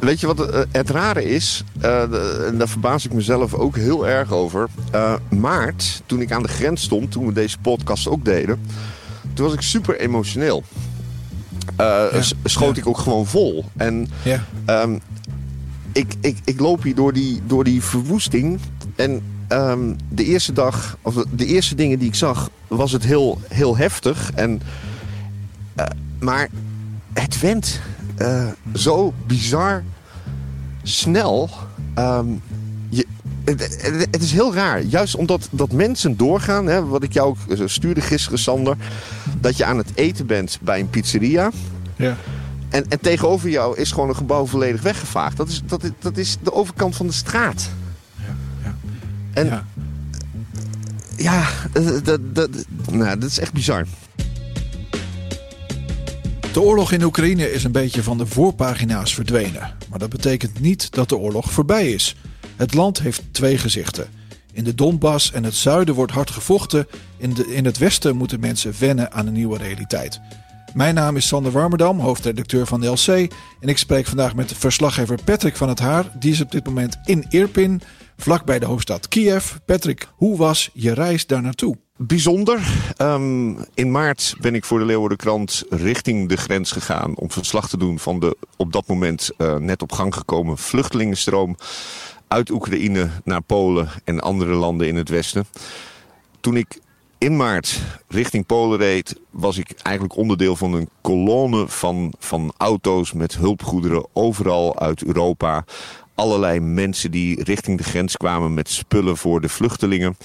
Weet je wat eh, het rare is? Uh, en daar verbaas ik mezelf ook heel erg over. Uh, maart, toen ik aan de grens stond, toen we deze podcast ook deden, toen was ik super emotioneel. Ja, schoot ik ook gewoon vol. En ja. um, ik, ik, ik loop hier door die, door die verwoesting. En um, de eerste dag, of de eerste dingen die ik zag, was het heel, heel heftig. En, maar het went uh, zo bizar snel. Um, je, het, het, is heel raar. Juist omdat dat mensen doorgaan. Hè, wat ik jou ook stuurde gisteren, Sander. Dat je aan het eten bent bij een pizzeria. Ja. En, en tegenover jou is gewoon een gebouw volledig weggevaagd. Dat is, dat, dat is de overkant van de straat. Ja, ja. En ja, dat, dat, nou, dat is echt bizar. De oorlog in Oekraïne is een beetje van de voorpagina's verdwenen. Maar dat betekent niet dat de oorlog voorbij is. Het land heeft twee gezichten. In de Donbass en het zuiden wordt hard gevochten. In, de, in het westen moeten mensen wennen aan een nieuwe realiteit. Mijn naam is Sander Warmerdam, hoofdredacteur van de LC. En ik spreek vandaag met de verslaggever Patrick van het Haar. Die is op dit moment in Irpin, vlakbij de hoofdstad Kiev. Patrick, hoe was je reis daar naartoe? Bijzonder. Um, in maart ben ik voor de Leeuwardenkrant richting de grens gegaan om verslag te doen van de op dat moment uh, net op gang gekomen vluchtelingenstroom uit Oekraïne naar Polen en andere landen in het westen. Toen ik in maart richting Polen reed, was ik eigenlijk onderdeel van een kolonne van, van auto's met hulpgoederen overal uit Europa. Allerlei mensen die richting de grens kwamen met spullen voor de vluchtelingen.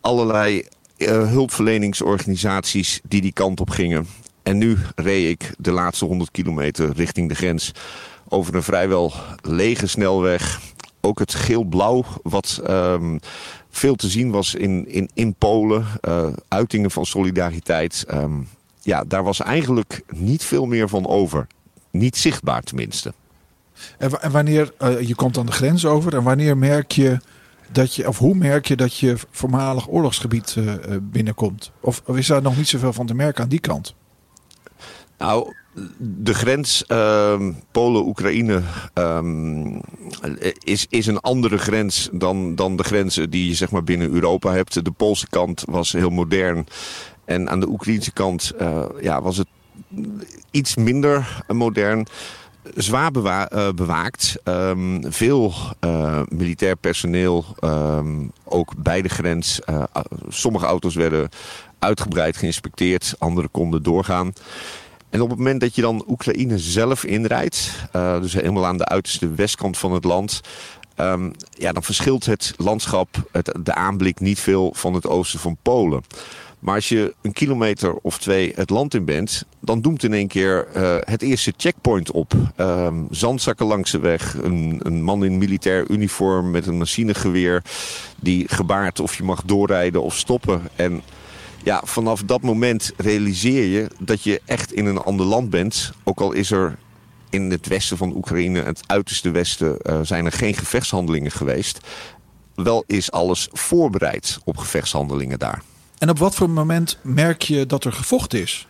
Allerlei hulpverleningsorganisaties die die kant op gingen. En nu reed ik de laatste 100 kilometer richting de grens over een vrijwel lege snelweg. Ook het geel-blauw, wat um, veel te zien was in, in, in Polen. Uh, uitingen van solidariteit. Um, ja, daar was eigenlijk niet veel meer van over. Niet zichtbaar tenminste. En, wanneer, uh, je komt dan de grens over, en wanneer merk je dat je, of hoe merk je dat je voormalig oorlogsgebied uh, binnenkomt? Of, of, is daar nog niet zoveel van te merken aan die kant? Nou, de grens uh, Polen-Oekraïne um, is, is een andere grens dan, dan de grenzen die je zeg maar, binnen Europa hebt. De Poolse kant was heel modern. En aan de Oekraïnse kant uh, ja, was het iets minder modern zwaar uh, bewaakt. Um, veel uh, militair personeel, um, ook bij de grens. Uh, sommige auto's werden uitgebreid geïnspecteerd, andere konden doorgaan. En op het moment dat je dan Oekraïne zelf inrijdt, dus helemaal aan de uiterste westkant van het land... Um, ja, dan verschilt het landschap, het, de aanblik niet veel van het oosten van Polen. Maar als je een kilometer of twee het land in bent, dan doemt in één keer uh, het eerste checkpoint op. Um, zandzakken langs de weg, een, een, man in militair uniform met een machinegeweer die gebaart of je mag doorrijden of stoppen. En ja, vanaf dat moment realiseer je dat je echt in een ander land bent. Ook al is er in het westen van Oekraïne, het uiterste westen, uh, zijn er geen gevechtshandelingen geweest. Wel is alles voorbereid op gevechtshandelingen daar. En op wat voor moment merk je dat er gevochten is?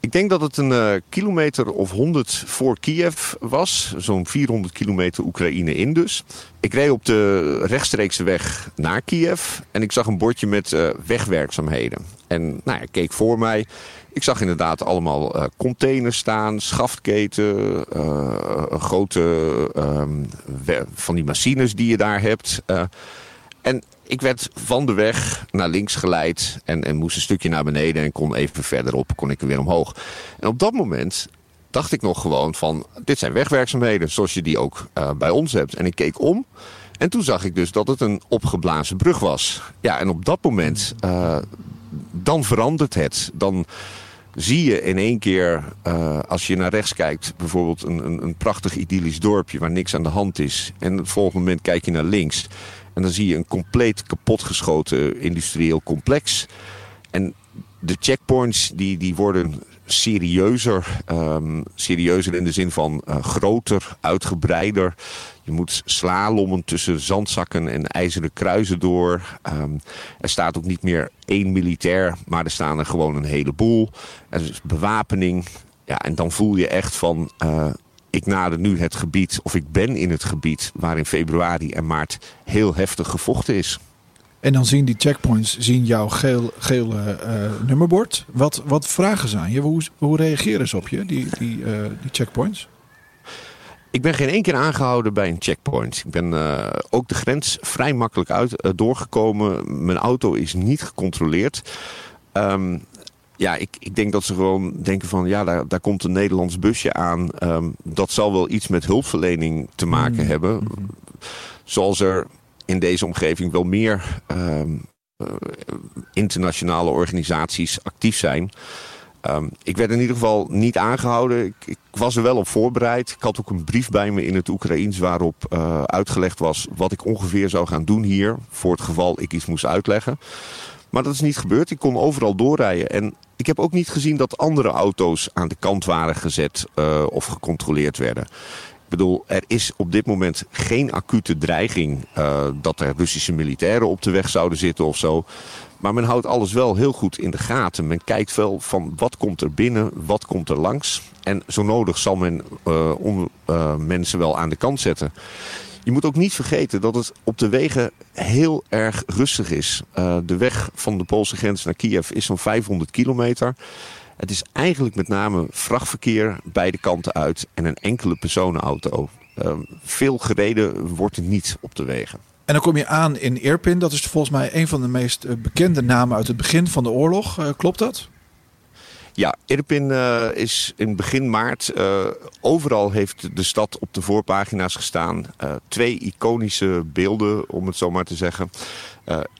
Ik denk dat het een uh, kilometer of 100 voor Kiev was. Zo'n 400 kilometer Oekraïne in dus. Ik reed op de rechtstreekse weg naar Kiev. En ik zag een bordje met uh, wegwerkzaamheden. En nou, ik keek voor mij. Ik zag inderdaad allemaal uh, containers staan, schaftketen, grote ehm, van die machines die je daar hebt. en ik werd van de weg naar links geleid en, en moest een stukje naar beneden en kon even verderop, kon ik weer omhoog. En op dat moment dacht ik nog gewoon van, dit zijn wegwerkzaamheden zoals je die ook uh, bij ons hebt. En ik keek om en toen zag ik dus dat het een opgeblazen brug was. Ja, en op dat moment, uh, dan verandert het. Dan zie je in één keer, uh, als je naar rechts kijkt, bijvoorbeeld een, een, een, prachtig idyllisch dorpje waar niks aan de hand is. En het volgende moment kijk je naar links en dan zie je een compleet kapotgeschoten industrieel complex. En de checkpoints die, die worden serieuzer. Um, serieuzer in de zin van uh, groter, uitgebreider. Je moet slalommen tussen zandzakken en ijzeren kruisen door. Um, er staat ook niet meer één militair, maar er staan er gewoon een heleboel. Er is bewapening. Ja, en dan voel je echt van... Uh, ik nader nu het gebied, of ik ben in het gebied... waar in februari en maart heel heftig gevochten is. En dan zien die checkpoints zien jouw geel, gele uh, nummerbord. Wat, wat vragen ze aan je? Hoe, hoe reageren ze op je, die, die, uh, die checkpoints? Ik ben geen één keer aangehouden bij een checkpoint. Ik ben uh, ook de grens vrij makkelijk uit, doorgekomen. Mijn auto is niet gecontroleerd. Um, ja, ik, ik denk dat ze gewoon denken van... ja, daar, daar komt een Nederlands busje aan. Um, dat zal wel iets met hulpverlening te maken mm. hebben. Mm. Zoals er in deze omgeving wel meer uh, internationale organisaties actief zijn. Um, ik werd in ieder geval niet aangehouden. Ik, ik, was er wel op voorbereid. Ik had ook een brief bij me in het Oekraïens waarop uh, uitgelegd was wat ik ongeveer zou gaan doen hier. Voor het geval ik iets moest uitleggen. Maar dat is niet gebeurd. Ik kon overal doorrijden. En ik heb ook niet gezien dat andere auto's aan de kant waren gezet uh, of gecontroleerd werden. Ik bedoel, er is op dit moment geen acute dreiging uh, dat er Russische militairen op de weg zouden zitten of zo. Maar men houdt alles wel heel goed in de gaten. Men kijkt wel van wat komt er binnen, wat komt er langs. En zo nodig zal men uh, mensen wel aan de kant zetten. Je moet ook niet vergeten dat het op de wegen heel erg rustig is. Uh, de weg van de Poolse grens naar Kiev is zo'n 500 kilometer. Het is eigenlijk met name vrachtverkeer beide kanten uit en een enkele personenauto. Uh, veel gereden wordt er niet op de wegen. En dan kom je aan in Irpin. Dat is volgens mij een van de meest eh, bekende namen uit het begin van de oorlog. Klopt dat? Ja, Irpin uh, is in begin maart. Uh, overal heeft de stad op de voorpagina's gestaan. Uh, twee iconische beelden, om het zo maar te zeggen.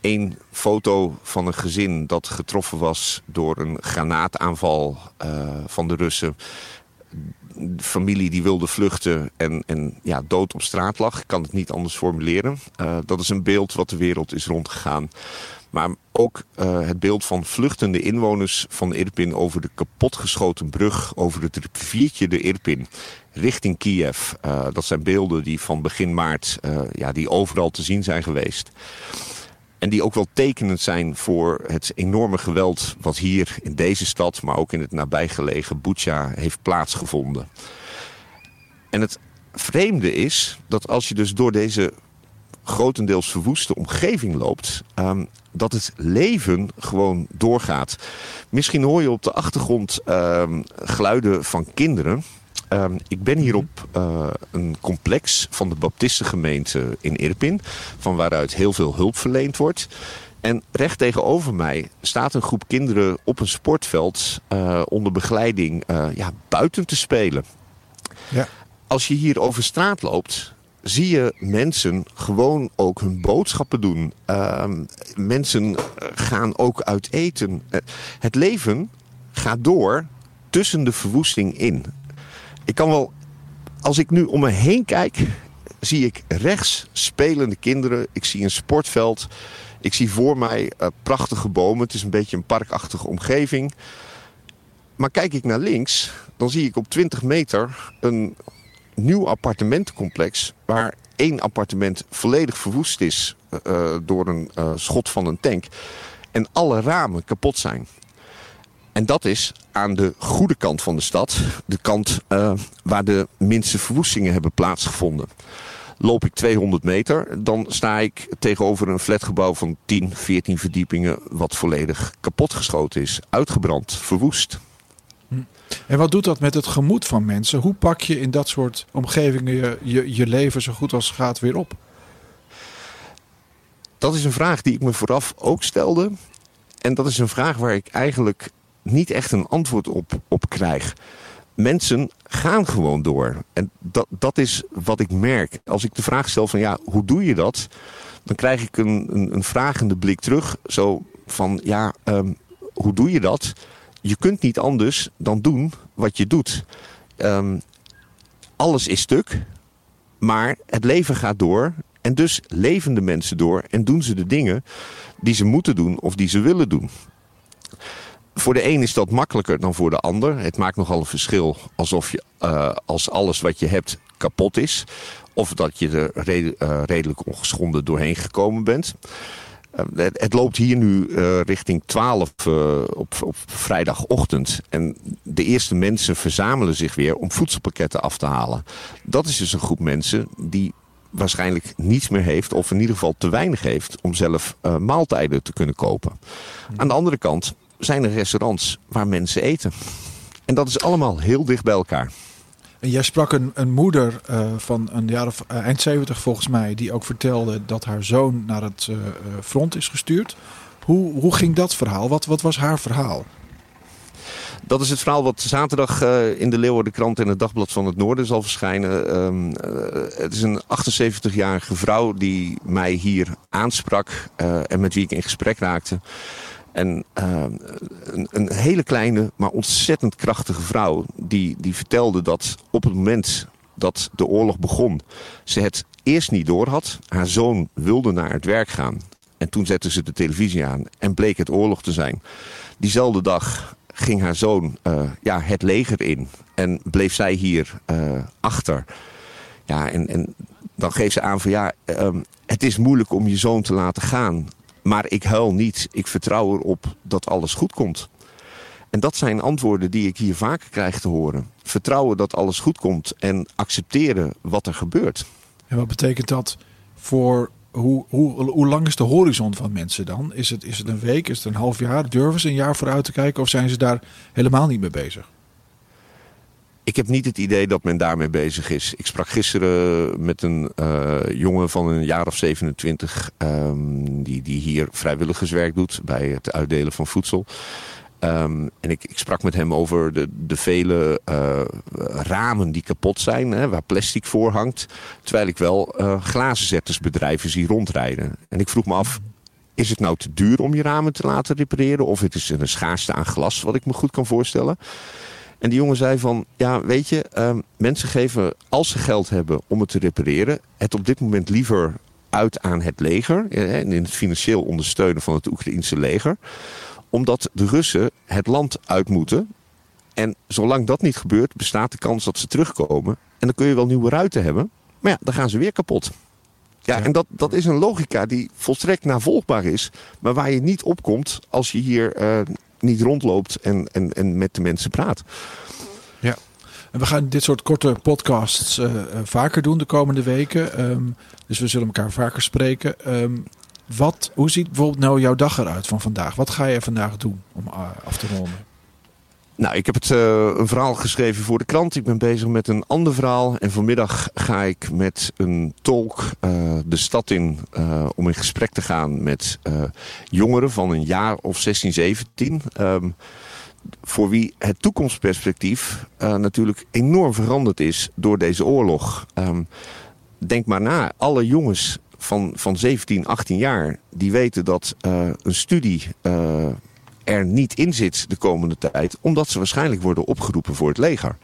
Eén foto van een gezin dat getroffen was door een granaataanval van de Russen. Familie die wilde vluchten en, en ja, dood op straat lag. Ik kan het niet anders formuleren. Uh, dat is een beeld wat de wereld is rondgegaan. Maar ook uh, het beeld van vluchtende inwoners van Irpin over de kapotgeschoten brug, over het riviertje de Irpin, richting Kiev. Uh, dat zijn beelden die van begin maart ja, die overal te zien zijn geweest. En die ook wel tekenend zijn voor het enorme geweld wat hier in deze stad, maar ook in het nabijgelegen Bucha heeft plaatsgevonden. En het vreemde is dat als je dus door deze grotendeels verwoeste omgeving loopt, um, dat het leven gewoon doorgaat. Misschien hoor je op de achtergrond um, geluiden van kinderen. Um, ik ben hier op uh, een complex van de Baptistengemeente in Irpin, van waaruit heel veel hulp verleend wordt. En recht tegenover mij staat een groep kinderen op een sportveld uh, onder begeleiding uh, ja, buiten te spelen. Ja. Als je hier over straat loopt, zie je mensen gewoon ook hun boodschappen doen. Uh, mensen gaan ook uit eten. Het leven gaat door tussen de verwoesting in. Ik kan wel, als ik nu om me heen kijk, zie ik rechts spelende kinderen. Ik zie een sportveld. Ik zie voor mij uh, prachtige bomen. Het is een beetje een parkachtige omgeving. Maar kijk ik naar links, dan zie ik op 20 meter een nieuw appartementencomplex... waar één appartement volledig verwoest is uh, door een schot van een tank... en alle ramen kapot zijn. En dat is aan de goede kant van de stad. De kant uh, waar de minste verwoestingen hebben plaatsgevonden. Loop ik 200 meter, dan sta ik tegenover een flatgebouw van 10, 14 verdiepingen... wat volledig kapotgeschoten is, uitgebrand, verwoest. Hm. En wat doet dat met het gemoed van mensen? Hoe pak je in dat soort omgevingen je, je, je leven zo goed als gaat weer op? Dat is een vraag die ik me vooraf ook stelde. En dat is een vraag waar ik eigenlijk niet echt een antwoord op, op krijg. Mensen gaan gewoon door. En dat, dat is wat ik merk. Als ik de vraag stel van ja, hoe doe je dat? Dan krijg ik een, een, een vragende blik terug. Zo van ja, um, hoe doe je dat? je kunt niet anders dan doen wat je doet. Ehm, alles is stuk, maar het leven gaat door. En dus leven de mensen door en doen ze de dingen die ze moeten doen of die ze willen doen. Voor de een is dat makkelijker dan voor de ander. Het maakt nogal een verschil alsof je, uh, als alles wat je hebt kapot is. Of dat je er eh, redelijk ongeschonden doorheen gekomen bent. Uh, het, loopt hier nu richting 12 op, op vrijdagochtend. En de eerste mensen verzamelen zich weer om voedselpakketten af te halen. Dat is dus een groep mensen die waarschijnlijk niets meer heeft, of in ieder geval te weinig heeft, om zelf maaltijden te kunnen kopen. Aan de andere kant zijn er restaurants waar mensen eten. En dat is allemaal heel dicht bij elkaar. En jij sprak een, een moeder uh, van een jaar of uh, eind 70 volgens mij, die ook vertelde dat haar zoon naar het front is gestuurd. Hoe, hoe ging dat verhaal? Wat, wat was haar verhaal? Dat is het verhaal wat zaterdag in de Leeuwardenkrant en het Dagblad van het Noorden zal verschijnen. Um, uh, het is een 78-jarige vrouw die mij hier aansprak en met wie ik in gesprek raakte. En een, een, hele kleine, maar ontzettend krachtige vrouw die, die vertelde dat op het moment dat de oorlog begon, ze het eerst niet door had. Haar zoon wilde naar het werk gaan. En toen zette ze de televisie aan en bleek het oorlog te zijn. Diezelfde dag ging haar zoon uh, ja, het leger in. En bleef zij hier uh, achter. Ja, en, en dan geeft ze aan van ja, um, het is moeilijk om je zoon te laten gaan. Maar ik huil niet. Ik vertrouw erop dat alles goed komt. En dat zijn antwoorden die ik hier vaker krijg te horen. Vertrouwen dat alles goed komt en accepteren wat er gebeurt. En wat betekent dat voor hoe, hoe, hoe lang is de horizon van mensen dan? Is het, is het een week? Is het een half jaar? Durven ze een jaar vooruit te kijken? Of zijn ze daar helemaal niet mee bezig? Ik heb niet het idee dat men daarmee bezig is. Ik sprak gisteren met een uh, jongen van een jaar of 27... Um, die, die hier vrijwilligerswerk doet bij het uitdelen van voedsel. Um, en ik, ik, sprak met hem over de, de vele uh, ramen die kapot zijn, hè, waar plastic voor hangt. Terwijl ik wel uh, glazenzettersbedrijven zie rondrijden. En ik vroeg me af, is het nou te duur om je ramen te laten repareren? Of het is een schaarste aan glas, wat ik me goed kan voorstellen. En die jongen zei van, ja weet je, uh, mensen geven als ze geld hebben om het te repareren... het op dit moment liever uit aan het leger. En in het financieel ondersteunen van het Oekraïense leger omdat de Russen het land uit moeten. En zolang dat niet gebeurt, bestaat de kans dat ze terugkomen. En dan kun je wel nieuwe ruiten hebben. Maar ja, dan gaan ze weer kapot. Ja, en dat, dat is een logica die volstrekt navolgbaar is. Maar waar je niet opkomt als je hier uh, niet rondloopt en, en, en met de mensen praat. Ja, en we gaan dit soort korte podcasts uh, vaker doen de komende weken. Um, dus we zullen elkaar vaker spreken. Um, wat, hoe ziet bijvoorbeeld nou jouw dag eruit van vandaag? Wat ga je vandaag doen om uh, af te ronden? Nou, ik heb het, uh, een verhaal geschreven voor de krant. Ik ben bezig met een ander verhaal. En vanmiddag ga ik met een tolk uh, de stad in om in gesprek te gaan met jongeren van een jaar of 16, 17. Um, voor wie het toekomstperspectief natuurlijk enorm veranderd is door deze oorlog. Um, denk maar na, alle jongens van, van 17, 18 jaar... die weten dat een studie er niet in zit de komende tijd... omdat ze waarschijnlijk worden opgeroepen voor het leger.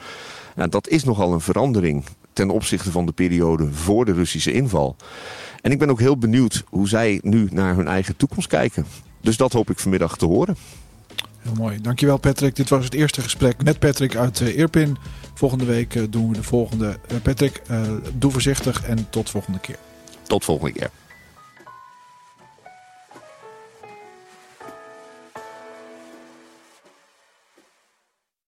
Nou, dat is nogal een verandering ten opzichte van de periode voor de Russische inval. En ik ben ook heel benieuwd hoe zij nu naar hun eigen toekomst kijken. Dus dat hoop ik vanmiddag te horen. Heel mooi. Dankjewel Patrick. Dit was het eerste gesprek met Patrick uit uh, Eerpin. Volgende week doen we de volgende. Patrick, doe voorzichtig en tot volgende keer. Tot volgende keer.